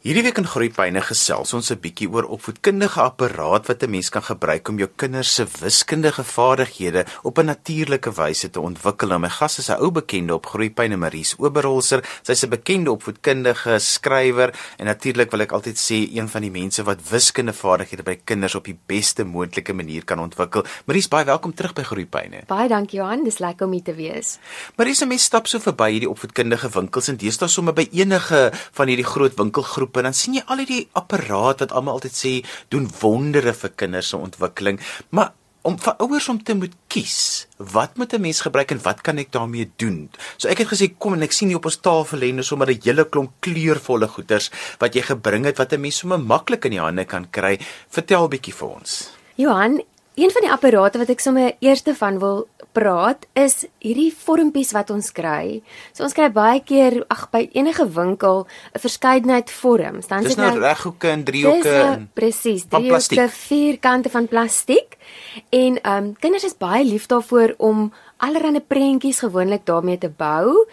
Hierdie week in Groepyne gesels ons 'n bietjie oor opvoedkundige apparaat wat 'n mens kan gebruik om jou kinders se wiskundige vaardighede op 'n natuurlike wyse te ontwikkel. Nou, my gas is 'n ou bekende op Groepyne, Maries Oberholzer. Sy's 'n bekende opvoedkundige skrywer en natuurlik wil ek altyd sê een van die mense wat wiskundige vaardighede by kinders op die beste moontlike manier kan ontwikkel. Maries, baie welkom terug by Groepyne. Baie dankie Johan, dis lekker om hier te wees. Maries, 'n mens stap so verby hierdie opvoedkundige winkels en deesdae sommer by enige van hierdie groot winkelgroepe groepe dan sien jy al hierdie apparaat wat almal altyd sê doen wondere vir kinders se ontwikkeling, maar om vir ouers om te moet kies, wat moet 'n mens gebruik en wat kan ek daarmee doen? So ek het gesê kom en ek sien hier op ons tafel lê nou sommer 'n hele klomp kleurvolle goeders wat jy gebring het wat 'n mens sommer maklik in die hande kan kry. Vertel 'n bietjie vir ons. Johan, een van die apparate wat ek sommer eerste van wil praat is hierdie vormpies wat ons kry. So ons kry baie keer ag by enige winkel 'n verskeidenheid vorms. Dan is dit nou reghoeke en driehoeke en presies, driehoeke, vierkante van plastiek. En ehm um, kinders is baie lief daarvoor om allerlei prentjies gewoonlik daarmee te bou.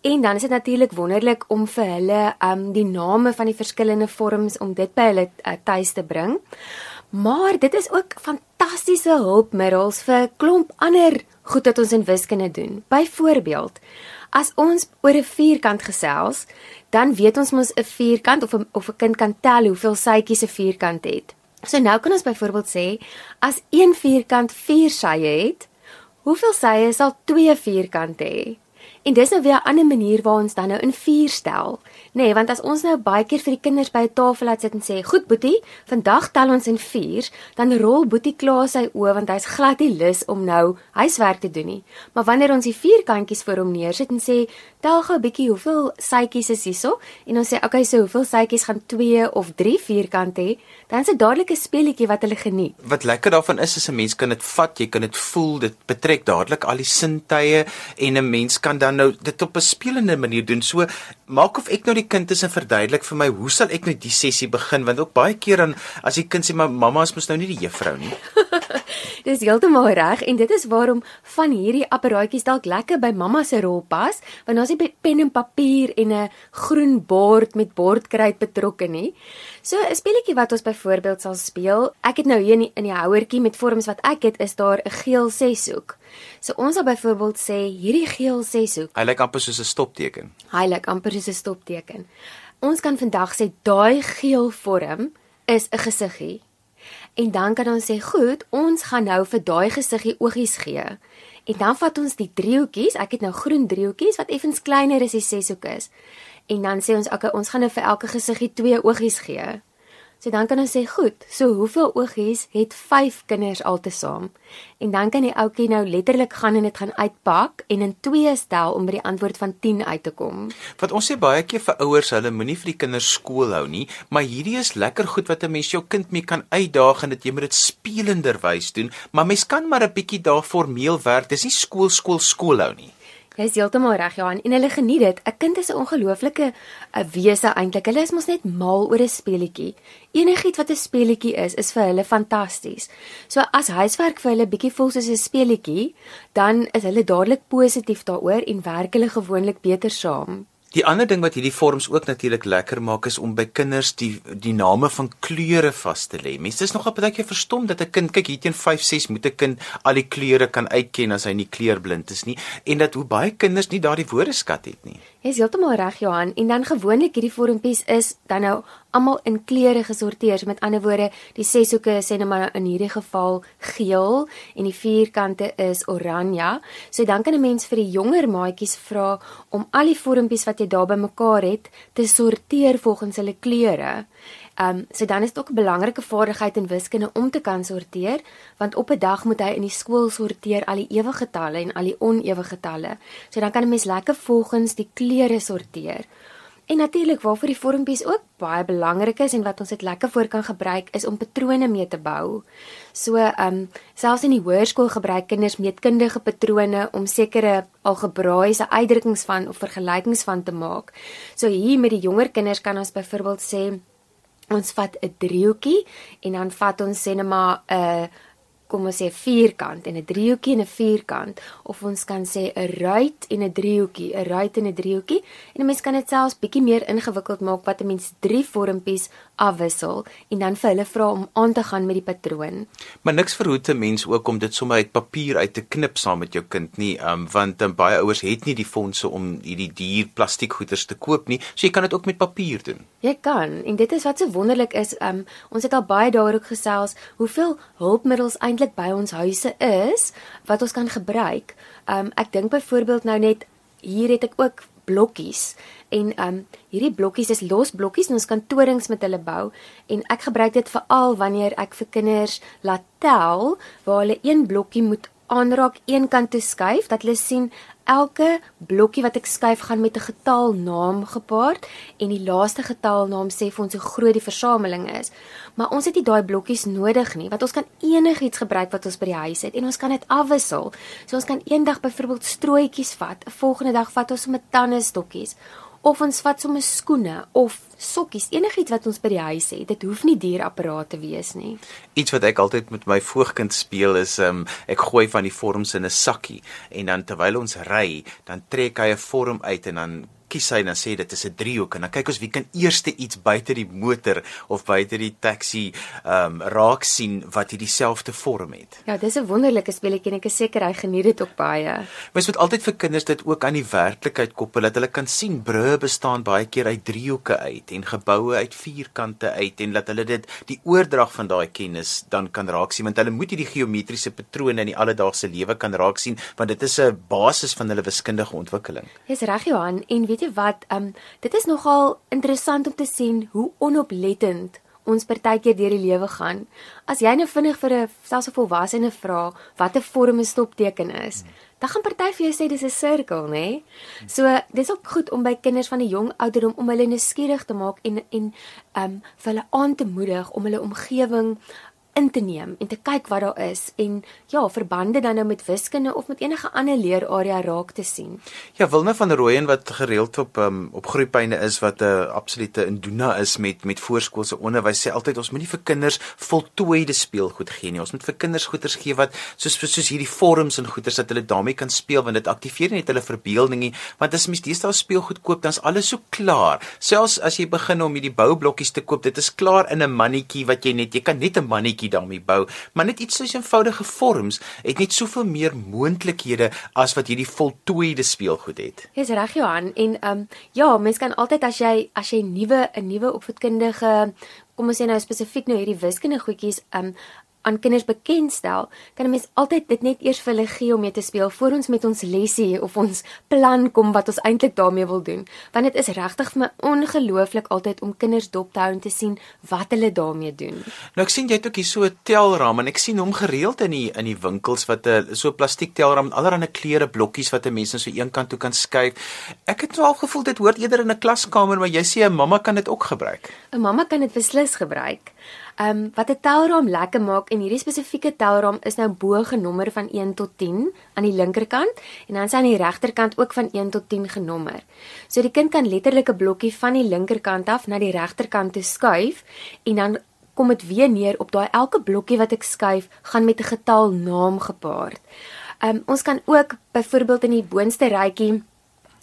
En dan is dit natuurlik wonderlik om vir hulle um die name van die verskillende vorms om dit by hulle uh, tuis te bring. Maar dit is ook fantastiese hulpmiddels vir klomp ander goed wat ons in wiskunde doen. Byvoorbeeld, as ons oor 'n vierkant gesels, dan weet ons mos 'n vierkant of 'n of 'n kind kan tel hoeveel sytjies 'n vierkant het. So nou kan ons byvoorbeeld sê, as een vierkant 4 sye het, hoeveel sye sal twee vierkante hê? En dis nou weer 'n ander manier waar ons dan nou in 4 stel. Nee, want as ons nou baie keer vir die kinders by 'n tafel laat sit en sê, "Goed Boetie, vandag tel ons in 4," dan rol Boetie klaar sy oë want hy's glad nie lus om nou huiswerk te doen nie. Maar wanneer ons die vierkantjies voor hom neersit en sê, "Tel gou 'n bietjie hoeveel sytjies is hierso?" en ons sê, "Oké, okay, so hoeveel sytjies gaan 2 of 3 vierkante hê?" dan is dit dadelik 'n speletjie wat hulle geniet. Wat lekker daarvan is is 'n mens kan dit vat, jy kan dit voel, dit betrek dadelik al die sintuie en 'n mens kan dan nou dit op 'n spelende manier doen. So maak of ek nou die kind is en verduidelik vir my hoe sal ek nou die sessie begin want ook baie keer dan as die kind sê maar mamma is mos nou nie die juffrou nie. dis heeltemal reg en dit is waarom van hierdie apparaatjies dalk lekker by mamma se rol pas want daar's nie pen en papier en 'n groen bord met bordkruit betrokke nie. So 'n speletjie wat ons byvoorbeeld sal speel, ek het nou hier in die, in die houertjie met vorms wat ek het, is daar 'n geel seshoek. So ons sal byvoorbeeld sê hierdie geel seshoek. Hy lyk amper soos 'n stopteken. Hy lyk amper soos 'n stopteken. Ons kan vandag sê daai geel vorm is 'n gesiggie. En dan kan ons sê, "Goed, ons gaan nou vir daai gesiggie oogies gee." En dan vat ons die driehoekies, ek het nou groen driehoekies wat effens kleiner as die seshoek is. En dan sê ons, "Oké, ons gaan nou vir elke gesiggie twee oogies gee." So dan kan ons sê, "Goed, so hoeveel oogies het 5 kinders altesaam?" En dan kan die ouetjie nou letterlik gaan en dit gaan uitpak en in 2 stel om by die antwoord van 10 uit te kom. Wat ons sê baie keer vir ouers, hulle moenie vir die kinders skool hou nie, maar hierdie is lekker goed wat 'n mens jou kind mee kan uitdaag en dit jy moet dit spelender wys doen, maar mens kan maar 'n bietjie daar formeel werk. Dis nie skool skool skool hou nie. Jy is heeltemal reg Johan en hulle geniet dit. 'n Kind is 'n ongelooflike wese eintlik. Hulle is mos net mal oor 'n speletjie. Enigiets wat 'n speletjie is, is vir hulle fantasties. So as huiswerk vir hulle bietjie voel soos 'n speletjie, dan is hulle dadelik positief daaroor en werk hulle gewoonlik beter saam. Die ander ding wat hierdie vorms ook natuurlik lekker maak is om by kinders die die name van kleure vas te lê. Mense is nogal baie keer verstom dat 'n kind kyk hier teen 5, 6 moet 'n kind al die kleure kan uitken as hy nie kleurblind is nie en dat hoe baie kinders nie daardie woordeskat het nie. Jy is heeltemal reg Johan en dan gewoonlik hierdie vormpies is dan nou almal in kleure gesorteer. So met ander woorde, die ses hoeke sê net maar in hierdie geval geel en die vierkante is oranje. So dan kan 'n mens vir die jonger maatjies vra om al die vormpies wat jy daar bymekaar het te sorteer volgens hulle kleure. Ehm um, so dan is dit ook 'n belangrike vaardigheid in wiskunde om te kan sorteer, want op 'n dag moet hy in die skool sorteer al die ewige getalle en al die onewige getalle. So dan kan 'n mens lekker volgens die kleure sorteer. En natuurlik waarvoor die vormpies ook baie belangrik is en wat ons dit lekker voor kan gebruik is om patrone mee te bou. So ehm um, selfs in die hoërskool gebruik kinders meetkundige patrone om sekere algebraiese uitdrukkings van of vergelykings van te maak. So hier met die jonger kinders kan ons byvoorbeeld sê ons vat 'n driehoekie en dan vat ons sê net maar 'n kom ons sê vierkant en 'n driehoekie en 'n vierkant. Of ons kan sê 'n ruit en 'n driehoekie, 'n ruit en 'n driehoekie. En 'n mens kan dit selfs bietjie meer ingewikkeld maak wat 'n mens drie vormpies afwissel en dan vir hulle vra om aan te gaan met die patroon. Maar niks verhoed 'n mens ook om dit sommer uit papier uit te knip saam met jou kind nie, um, want um, baie ouers het nie die fondse om hierdie duur plastiekgoeders te koop nie, so jy kan dit ook met papier doen. Jy kan en dit is wat so wonderlik is, um, ons het al baie daaroor gesels hoeveel hulpmiddels eintlik by ons huise is wat ons kan gebruik. Um, ek dink byvoorbeeld nou net hier het ek ook blokkies. En um hierdie blokkies is los blokkies en ons kan torings met hulle bou. En ek gebruik dit veral wanneer ek vir kinders laat tel waar hulle een blokkie moet aanraak een kant toe skuif dat hulle sien elke blokkie wat ek skuif gaan met 'n getalnaam gepaard en die laaste getalnaam sê vir ons hoe groot die versameling is. Maar ons het nie daai blokkies nodig nie, want ons kan enigiets gebruik wat ons by die huis het en ons kan dit afwissel. So ons kan eendag byvoorbeeld strooitjies vat, 'n volgende dag vat ons sommer tandestokkies of ons vat sommer skoene of sokkies, enigiets wat ons by die huis het. Dit hoef nie duur apparate te wees nie. Iets wat ek altyd met my voogkind speel is um ek gooi van die vorms in 'n sakkie en dan terwyl ons ry, dan trek hy 'n vorm uit en dan kies hy dan sê dit is 'n driehoek en dan kyk ons wie kan eerste iets buite die motor of buite die taxi ehm um, raak sien wat hier dieselfde vorm het. Ja, dis 'n wonderlike speletjie en ek is seker hy geniet dit ook baie. Mens moet altyd vir kinders dit ook aan die werklikheid koppel dat hulle kan sien brûe bestaan baie keer uit driehoeke uit en geboue uit vierkante uit en dat hulle dit die oordrag van daai kennis dan kan raak sien want hulle moet hierdie geometriese patrone in die alledaagse lewe kan raak sien want dit is 'n basis van hulle wiskundige ontwikkeling. Dis reg Johan en weet jy wat, um dit is nogal interessant om te sien hoe onoplettend ons partykeer deur die lewe gaan. As jy nou vinnig vir 'n selfs 'n volwassene vra wat 'n vorm 'n stopteken is, hmm. dan gaan party vir jou sê dis 'n sirkel, nê? So dis ook goed om by kinders van 'n jong ouderdom om hulle nuuskierig te maak en en um vir hulle aan te moedig om hulle omgewing in te neem en te kyk wat daar is en ja, verbande dan nou met wiskunde of met enige ander leerarea raak te sien. Ja, Wilne van Rooyen wat gereeld op um, op groeipyne is wat 'n uh, absolute induna is met met voorskoolse onderwys sê altyd ons moenie vir kinders voltooide speelgoed gee nie. Ons moet vir kinders goeders gee wat soos soos hierdie vorms en goeders dat hulle daarmee kan speel want dit aktiveer net hulle verbeelding nie. Want as mens deesdae speelgoed koop, dan's alles so klaar. Selfs as jy begin om hierdie boublokkies te koop, dit is klaar in 'n mannetjie wat jy net jy kan net 'n mannetjie bietjie daarmee bou, maar net iets so eenvoudige vorms het net soveel meer moontlikhede as wat hierdie voltooide speelgoed het. Dis reg Johan en ehm um, ja, mens kan altyd as jy as jy nuwe 'n nuwe opvoedkundige kom ons sê nou spesifiek nou hierdie wiskundige goedjies ehm um, aan kinders bekendstel, kan 'n mens altyd dit net eers vir hulle gee om mee te speel voor ons met ons lesie of ons plan kom wat ons eintlik daarmee wil doen. Want dit is regtig vir my ongelooflik altyd om kinders dop te hou en te sien wat hulle daarmee doen. Nou ek sien jy het ook hier so 'n telraam en ek sien hom gereeld in die in die winkels wat 'n so plastiek telraam met allerlei kleure blokkies wat 'n mens na so een kant toe kan skuif. Ek het wel gevoel dit hoort eerder in 'n klaskamer, maar jy sê 'n mamma kan dit ook gebruik. 'n Mamma kan dit beslis gebruik. Ehm um, wat 'n telraam lekker maak en hierdie spesifieke telraam is nou bo genommer van 1 tot 10 aan die linkerkant en dan is aan die regterkant ook van 1 tot 10 genommer. So die kind kan letterlik 'n blokkie van die linkerkant af na die regterkant toe skuif en dan kom dit weer neer op daai elke blokkie wat ek skuif gaan met 'n getal naam gepaard. Ehm um, ons kan ook byvoorbeeld in die boonste rytjie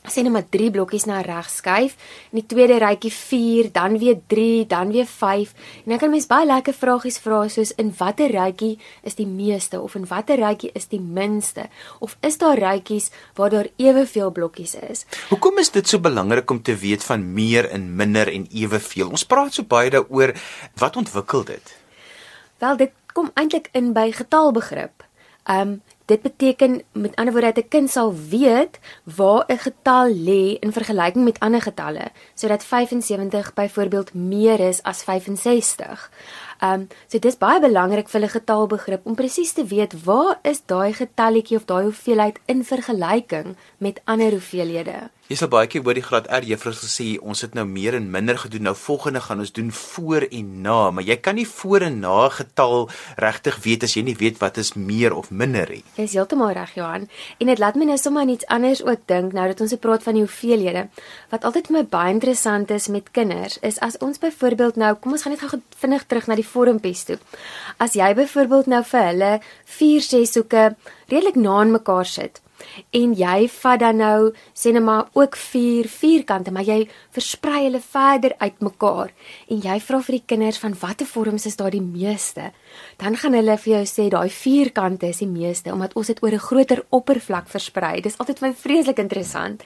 sê net maar 3 blokkies na regs skuif en die tweede rytjie 4, dan weer 3, dan weer 5 en dan kan mens baie lekker vragies vra soos in watter rytjie is die meeste of in watter rytjie is die minste of is daar rytjies waar daar eweveel blokkies is. Hoekom is dit so belangrik om te weet van meer en minder en eweveel? Ons praat so baie daaroor wat ontwikkel dit? Wel dit kom eintlik in by getalbegrip. Ehm um, Dit beteken met ander woorde dat 'n kind sal weet waar 'n getal lê in vergelyking met ander getalle, sodat 75 byvoorbeeld meer is as 65. Ehm um, so dis baie belangrik vir 'n getalbegrip om presies te weet waar is daai getalletjie of daai hoeveelheid in vergelyking met ander hoeveelhede. Jy sal baie keer hoor die graad R juffrou sê ons het nou meer en minder gedoen. Nou volgende gaan ons doen voor en na, maar jy kan nie voor en na getal regtig weet as jy nie weet wat is meer of minder nie. Jy is heeltemal reg Johan. En dit laat my nou sommer aan iets anders ook dink nou dat ons gepraat van die hoeveelhede. Wat altyd vir my baie interessant is met kinders is as ons byvoorbeeld nou, kom ons gaan net gou vinnig terug na die vormpies toe. As jy byvoorbeeld nou vir hulle 4 6 hoeke redelik na aan mekaar sit en jy vat dan nou sê net maar ook 4 vierkante, maar jy versprei hulle verder uitmekaar en jy vra vir die kinders van watter vorms is daar die meeste, dan gaan hulle vir jou sê daai vierkante is die meeste omdat ons dit oor 'n groter oppervlak versprei. Dis altyd my vreeslik interessant.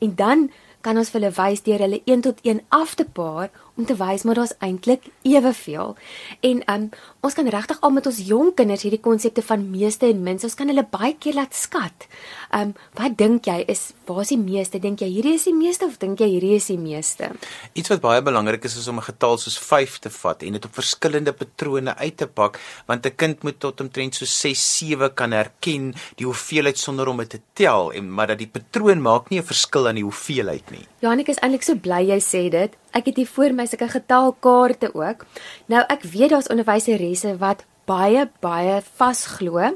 En dan kan ons vir hulle wys deur hulle 1 tot 1 af te paar om te wys maar daar's eintlik eweveel. En um ons kan regtig al met ons jong kinders hierdie konsepte van meeste en minste, ons kan hulle baie keer laat skat. Um wat dink jy is waar is die meeste? Dink jy hierdie is die meeste of dink jy hierdie is die meeste? Iets wat baie belangrik is is om 'n getal soos 5 te vat en dit op verskillende patrone uit te pak want 'n kind moet tot omtrent so 6, 7 kan herken die hoeveelheid sonder om dit te tel en maar dat die patroon maak nie 'n verskil aan die hoeveelheid nie. Janik is eintlik so bly jy sê dit. Ek het hier voor my sulke getalkaarte ook. Nou ek weet daar's onderwyseresse wat baie baie vasglo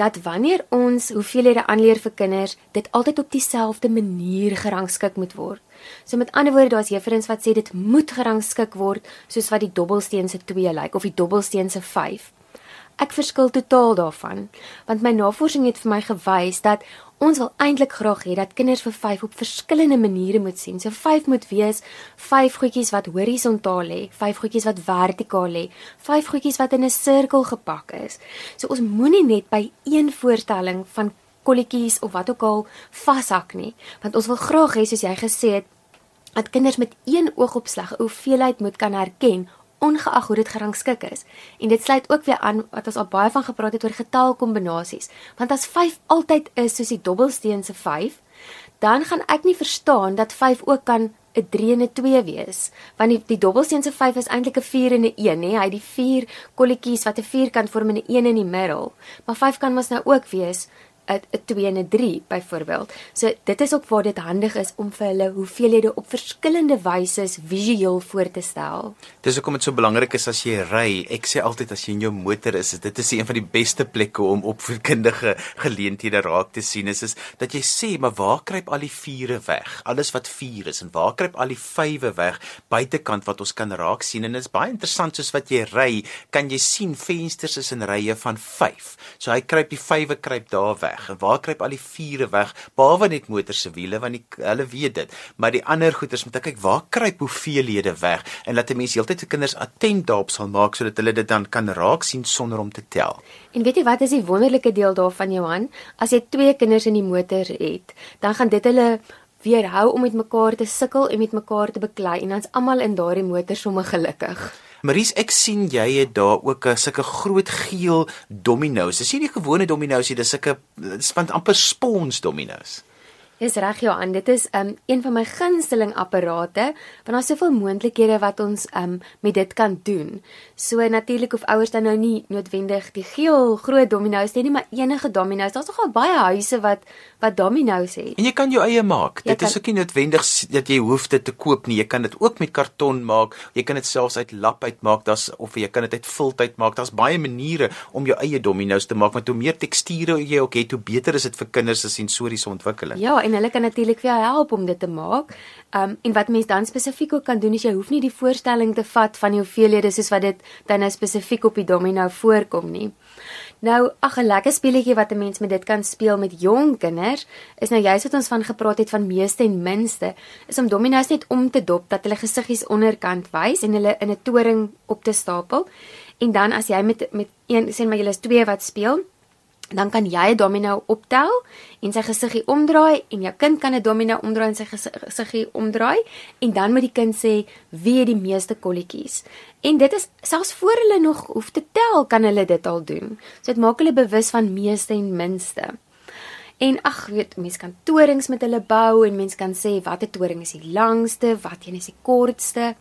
dat wanneer ons hoeveelhede aanleer vir kinders, dit altyd op dieselfde manier gerangskik moet word. So met ander woorde, daar's juffrouens wat sê dit moet gerangskik word soos wat die dobbelsteen se 2 lyk of die dobbelsteen se 5. Ek verskil totaal daarvan, want my navorsing het vir my gewys dat Ons wil eintlik graag hê dat kinders vir 5 op verskillende maniere moet sien. So 5 moet wees 5 goedjies wat horisontaal lê, 5 goedjies wat vertikaal lê, 5 goedjies wat in 'n sirkel gepak is. So ons moenie net by een voorstelling van kolletjies of wat ook al vashak nie, want ons wil graag hê soos jy gesê het dat kinders met een oogopslag 'n hoeveelheid moet kan herken ongeag hoe dit gerangskik is. En dit sluit ook weer aan wat ons al baie van gepraat het oor getalkombinasies. Want as 5 altyd is soos die dobbelsteen se 5, dan gaan ek nie verstaan dat 5 ook kan 'n 3 en 'n 2 wees. Want die, die dobbelsteen se 5 is eintlik 'n 4 en 'n 1, nê? Hy het die 4 kolletjies wat 'n vierkant vorm en 'n 1 in die middel. Maar 5 kan mos nou ook wees 'n 2 en 'n 3 byvoorbeeld. So dit is ook waar dit handig is om vir hulle hoeveelhede op verskillende wyse visueel voor te stel. Dis hoekom dit so belangrik is as jy ry. Ek sê altyd as jy in jou motor is, dit is een van die beste plekke om opvoedkundige geleenthede raak te sien is, is dat jy sê, maar waar kruip al die vure weg? Alles wat vier is en waar kruip al die vywe weg buitekant wat ons kan raak sien en dit is baie interessant soos wat jy ry, kan jy sien vensters is in rye van 5. So hy kruip die vywe kruip daar weg weg? En waar kruip al die vure weg? Behalwe net motor se wiele want die, hulle weet dit. Maar die ander goeders moet ek kyk waar kruip hoeveelhede weg en laat 'n mens heeltyd se kinders attent daarop sal maak sodat hulle dit dan kan raak sien sonder om te tel. En weet jy wat is die wonderlike deel daarvan Johan? As jy twee kinders in die motor het, dan gaan dit hulle weerhou om met mekaar te sukkel en met mekaar te beklei en dan's almal in daardie motor sommer gelukkig. Maries, ek sien jy het daar ook 'n sulke groot geel dominos. Dis nie die gewone dominos nie, dis sulke dis van amper spons dominos. Dis reg Johan, dit is um een van my gunsteling apparate want daar's soveel moontlikhede wat ons um met dit kan doen. So natuurlik hoef ouers dan nou nie noodwendig die geel groot dominos hê nie, maar enige dominos. Daar's nogal baie huise wat wat dominos het. En jy kan jou eie maak. Jy dit kan, is ook nie noodwendig dat jy hoef dit te koop nie. Jy kan dit ook met karton maak. Jy kan dit selfs uit lap uitmaak. Daar's of jy kan dit uit viltyd maak. Daar's baie maniere om jou eie dominos te maak want hoe meer teksture jy ook het, hoe beter is dit vir kinders se sensoriese ontwikkeling. Ja, en hulle kan natuurlik vir jou help om dit te maak. Um en wat mense dan spesifiek ook kan doen is jy hoef nie die voorstelling te vat van hoeveelhede soos wat dit dan nou spesifiek op die domino voorkom nie. Nou, ag 'n lekker speletjie wat 'n mens met dit kan speel met jong kinders, is nou juist wat ons van gepraat het van meeste en minste, is om dominos net om te dop dat hulle gesiggies onderkant wys en hulle in 'n toring op te stapel. En dan as jy met met een sê maar julle is twee wat speel, dan kan jy 'n domino optel en sy gesiggie omdraai en jou kind kan 'n domino omdraai en sy gesiggie omdraai en dan moet die kind sê wie het die meeste kolletjies. En dit is selfs voor hulle nog hoef te tel, kan hulle dit al doen. So dit maak hulle bewus van meeste en minste. En ag, weet, mense kan torings met hulle bou en mense kan sê watter toring is die langste, wat een is die kortste.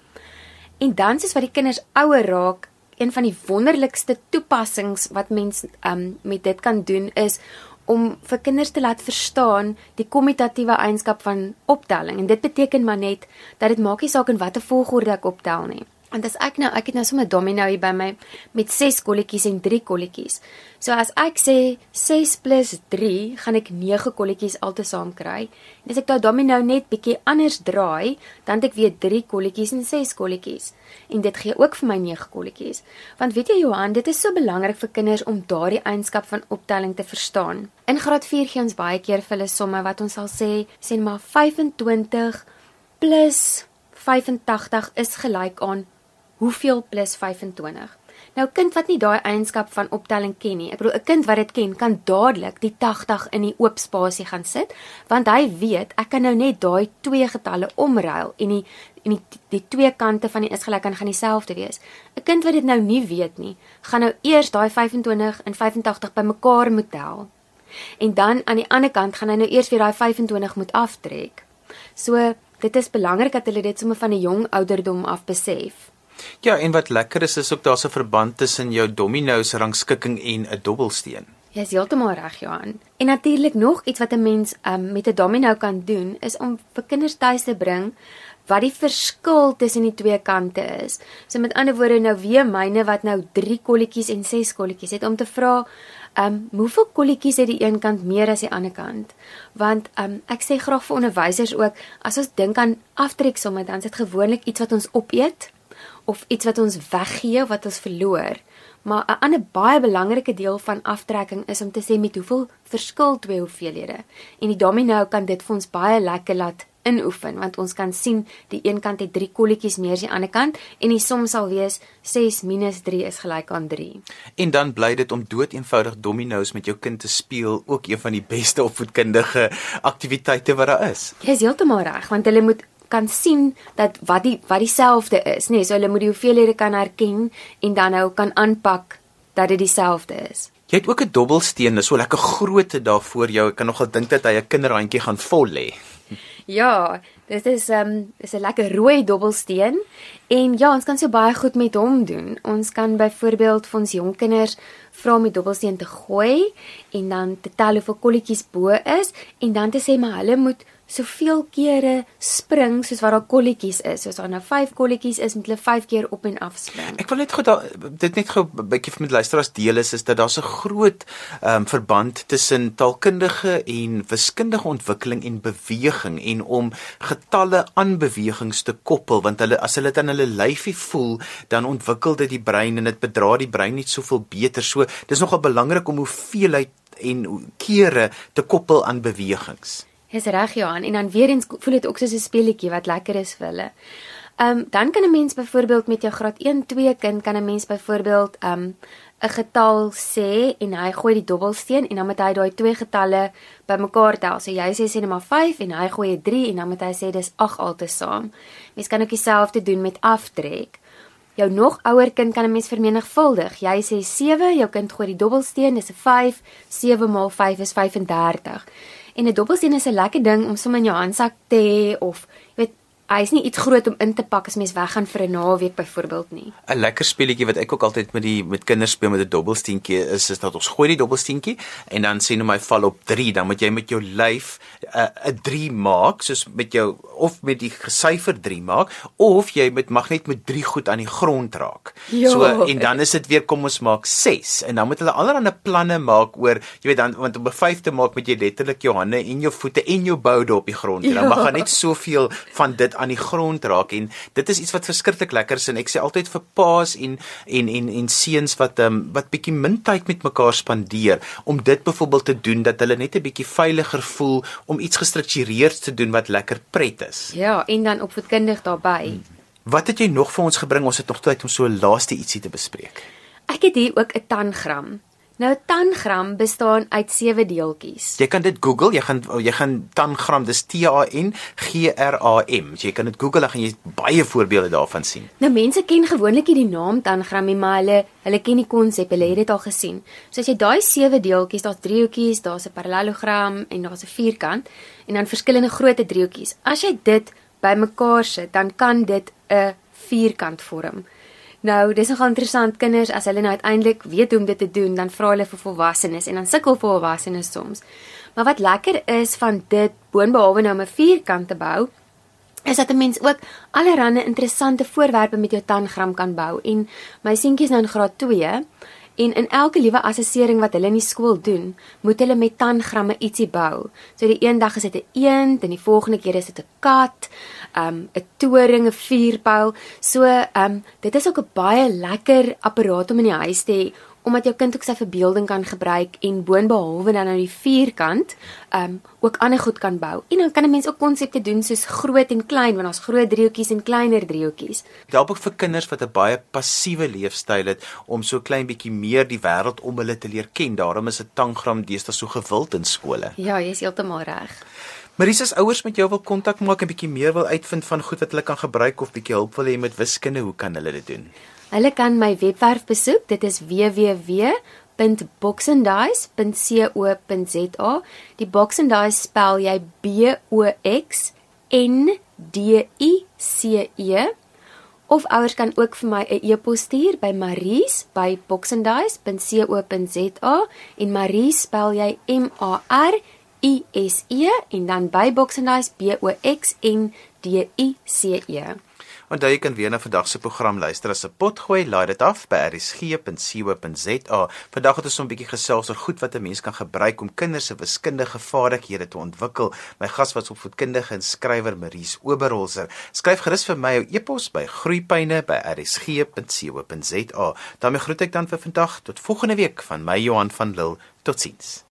En dan soos wat die kinders ouer raak, een van die wonderlikste toepassings wat mens um met dit kan doen is om vir kinders te laat verstaan die kommutatiewe eienskap van optelling en dit beteken maar net dat dit maak nie saak in watter volgorde ek optel nie. Want as ek nou, ek het nou sommer domino hier by my met 6 kolletjies en 3 kolletjies. So as ek sê 6 + 3, gaan ek 9 kolletjies altesaam kry. En as ek daai domino net bietjie anders draai, dan het ek weer 3 kolletjies en 6 kolletjies. En dit gee ook vir my 9 kolletjies. Want weet jy Johan, dit is so belangrik vir kinders om daardie eienskap van optelling te verstaan. In graad 4 gee ons baie keer vir hulle somme wat ons sal sê, sê maar 25 plus 85 is gelyk aan hoeveel plus 25? Nou kind wat nie daai eienskap van optelling ken nie. Ek bedoel 'n kind wat dit ken, kan dadelik die 80 in die oop spasie gaan sit, want hy weet ek kan nou net daai twee getalle omruil en die en die die twee kante van die is gelyk aan gaan dieselfde wees. 'n Kind wat dit nou nie weet nie, gaan nou eers daai 25 en 85 bymekaar moet tel. En dan aan die ander kant gaan hy nou eers weer daai 25 moet aftrek. So dit is belangrik dat hulle dit sommer van 'n jong ouderdom af besef. Ja, en wat lekker is is ook daar's 'n verband tussen jou domino's rangskikking en 'n dobbelsteen. Jy is heeltemal reg, Johan. En natuurlik nog iets wat 'n mens um, met 'n domino kan doen is om vir kinders tuis te bring wat die verskil tussen die twee kante is. So met ander woorde nou weer myne wat nou 3 kolletjies en 6 kolletjies het om te vra, ehm um, hoeveel kolletjies het die een kant meer as die ander kant? Want ehm um, ek sê graag vir onderwysers ook, as ons dink aan aftreksomme, dan is dit gewoonlik iets wat ons opeet of iets wat ons weggee of wat ons verloor. Maar 'n ander baie belangrike deel van aftrekking is om te sê met hoeveel verskil twee hoeveelhede. En die domino kan dit vir ons baie lekker laat inoefen want ons kan sien die een kant het 3 kolletjies meer as die ander kant en die som sal wees 6 3 is gelyk aan 3. En dan bly dit om doeteenvoudig domino's met jou kind te speel ook een van die beste opvoedkundige aktiwiteite wat daar is. Jy is heeltemal reg want hulle moet kan sien dat wat die wat dieselfde is, nê? Nee, so hulle moet die hoeveelhede kan herken en dan nou kan aanpak dat dit dieselfde is. Jy het ook 'n dobbelsteen, dis so lekker groot daarvoor jou. Ek kan nogal dink dat hy 'n kinderhandjie gaan vol lê. Ja, dit is ehm um, dis 'n lekker rooi dobbelsteen en ja, ons kan so baie goed met hom doen. Ons kan byvoorbeeld vir ons jong kinders vra om die dobbelsteen te gooi en dan te tel hoeveel kolletjies bo is en dan te sê maar hulle moet soveel kere spring soos wat daar kolletjies is. Soos daar nou 5 kolletjies is, moet hulle 5 keer op en af spring. Ek wil net gou dit net gou 'n bietjie vir met luisteraars deel is is dat daar 'n groot um, verband tussen taalkundige en wiskundige ontwikkeling en beweging en om getalle aan bewegings te koppel want hulle as hulle dit in hulle lyfie voel, dan ontwikkel dit die brein en dit bedra die brein net soveel beter. So dis nogal belangrik om hoeveelheid en kere te koppel aan bewegings. Dis reg Johan en dan weer eens voel dit ook soos 'n speletjie wat lekker is vir hulle. Ehm um, dan kan 'n mens byvoorbeeld met jou graad 1 2 kind kan 'n mens byvoorbeeld ehm um, 'n getal sê en hy gooi die dobbelsteen en dan moet hy daai twee getalle bymekaar tel. So jy sê sê net maar 5 en hy gooi 'n 3 en dan moet hy sê dis 8 altesaam. Mens kan ook dieselfde doen met aftrek. Jou nog ouer kind kan 'n mens vermenigvuldig. Jy sê 7, jou kind gooi die dobbelsteen, dis 'n 5. 7 maal 5 is 35. En 'n dobbelsteen is 'n lekker ding om sommer in jou handsak te hê of jy weet hy's nie iets groot om in te pak as mens weggaan vir 'n naweek byvoorbeeld nie. 'n Lekker speletjie wat ek ook altyd met die met kinders speel met 'n dobbelsteentjie is is dat ons gooi die dobbelsteentjie en dan sien hom hy val op 3, dan moet jy met jou lyf 'n uh, 'n 3 maak soos met jou of met die gesyfer 3 maak of jy met mag net met 3 goed aan die grond raak. Jo. So en dan is dit weer kom ons maak 6 en dan moet hulle allerlei planne maak oor jy weet dan want om 'n 5 te maak moet jy letterlik jou hande en jou voete en jou boude op die grond hê. Dan mag gaan net soveel van dit aan die grond raak en dit is iets wat verskriklik lekker is en ek sê altyd vir paas en en en en seuns wat um, wat bietjie min tyd met mekaar spandeer om dit byvoorbeeld te doen dat hulle net 'n bietjie veiliger voel om iets gestruktureerd te doen wat lekker pret is. Ja, en dan opvoedkundig daarbey. Hmm. Wat het jy nog vir ons gebring? Ons het nog tyd om so 'n laaste ietsie te bespreek. Ek het hier ook 'n tangram. Nou tangram bestaan uit sewe deeltjies. Jy kan dit Google, jy gaan jy gaan tangram, dis T A N G R A M. Jy kan dit Google, dan gaan jy baie voorbeelde daarvan sien. Nou mense ken gewoonlik die naam tangram, maar hulle hulle ken die konsep, hulle het dit al gesien. So as jy daai sewe deeltjies, daar's driehoekies, daar's 'n parallelogram en daar's 'n vierkant en dan verskillende grootte driehoekies. As jy dit bymekaar sit, dan kan dit 'n vierkant vorm. Nou, dis nogal interessant kinders as hulle nou uiteindelik weet hoe om dit te doen, dan vra hulle vir volwassenes en dan sukkel volwassenes soms. Maar wat lekker is van dit boonbehalwe nou om 'n vierkant te bou, is dat 'n mens ook allerlei interessante voorwerpe met jou tangram kan bou en my seentjie is nou in graad 2 En in elke liewe assessering wat hulle in die skool doen, moet hulle met tangramme ietsie bou. So die een dag is dit 'n eend en die volgende keer is dit 'n kat, um 'n toring, 'n vuurpyl. So um dit is ook 'n baie lekker apparaat om in die huis te hê omdat jou kind ook sy verbeelding kan gebruik en boonbehalwe dan nou die vierkant, ehm um, ook ander goed kan bou. En dan kan 'n mens ook konsepte doen soos groot en klein, want ons groot driehoekies en kleiner driehoekies. Dit help ook vir kinders wat 'n baie passiewe leefstyl het om so klein bietjie meer die wêreld om hulle te leer ken. Daarom is 'n tangram deesdae so gewild in skole. Ja, jy is heeltemal reg. Marisa se ouers met jou wil kontak maak en bietjie meer wil uitvind van goed wat hulle kan gebruik of bietjie hulp wil hê met wiskunde, hoe kan hulle dit doen? Hulle kan my webwerf besoek. Dit is www.boxandice.co.za. Die Boxandice spel jy B O X N D I C E. Of ouers kan ook vir my 'n e-pos stuur by maries@boxandice.co.za en Maries spel jy M A R I S E en dan by Boxandice B O X N D I C E. Onthou jy kan weer na vandag se program luister as 'n potgooi, laai dit af by rsg.co.za. Vandag het ons 'n bietjie gesels oor goed wat 'n mens kan gebruik om kinders se wiskundige vaardighede te ontwikkel. My gas was opvoedkundige en skrywer Maries Oberholzer. Skryf gerus vir my 'n e-pos by groeipyne@rsg.co.za. daarmee groet ek dan vir vandag tot volgende week van my Johan van Lille. Totsiens.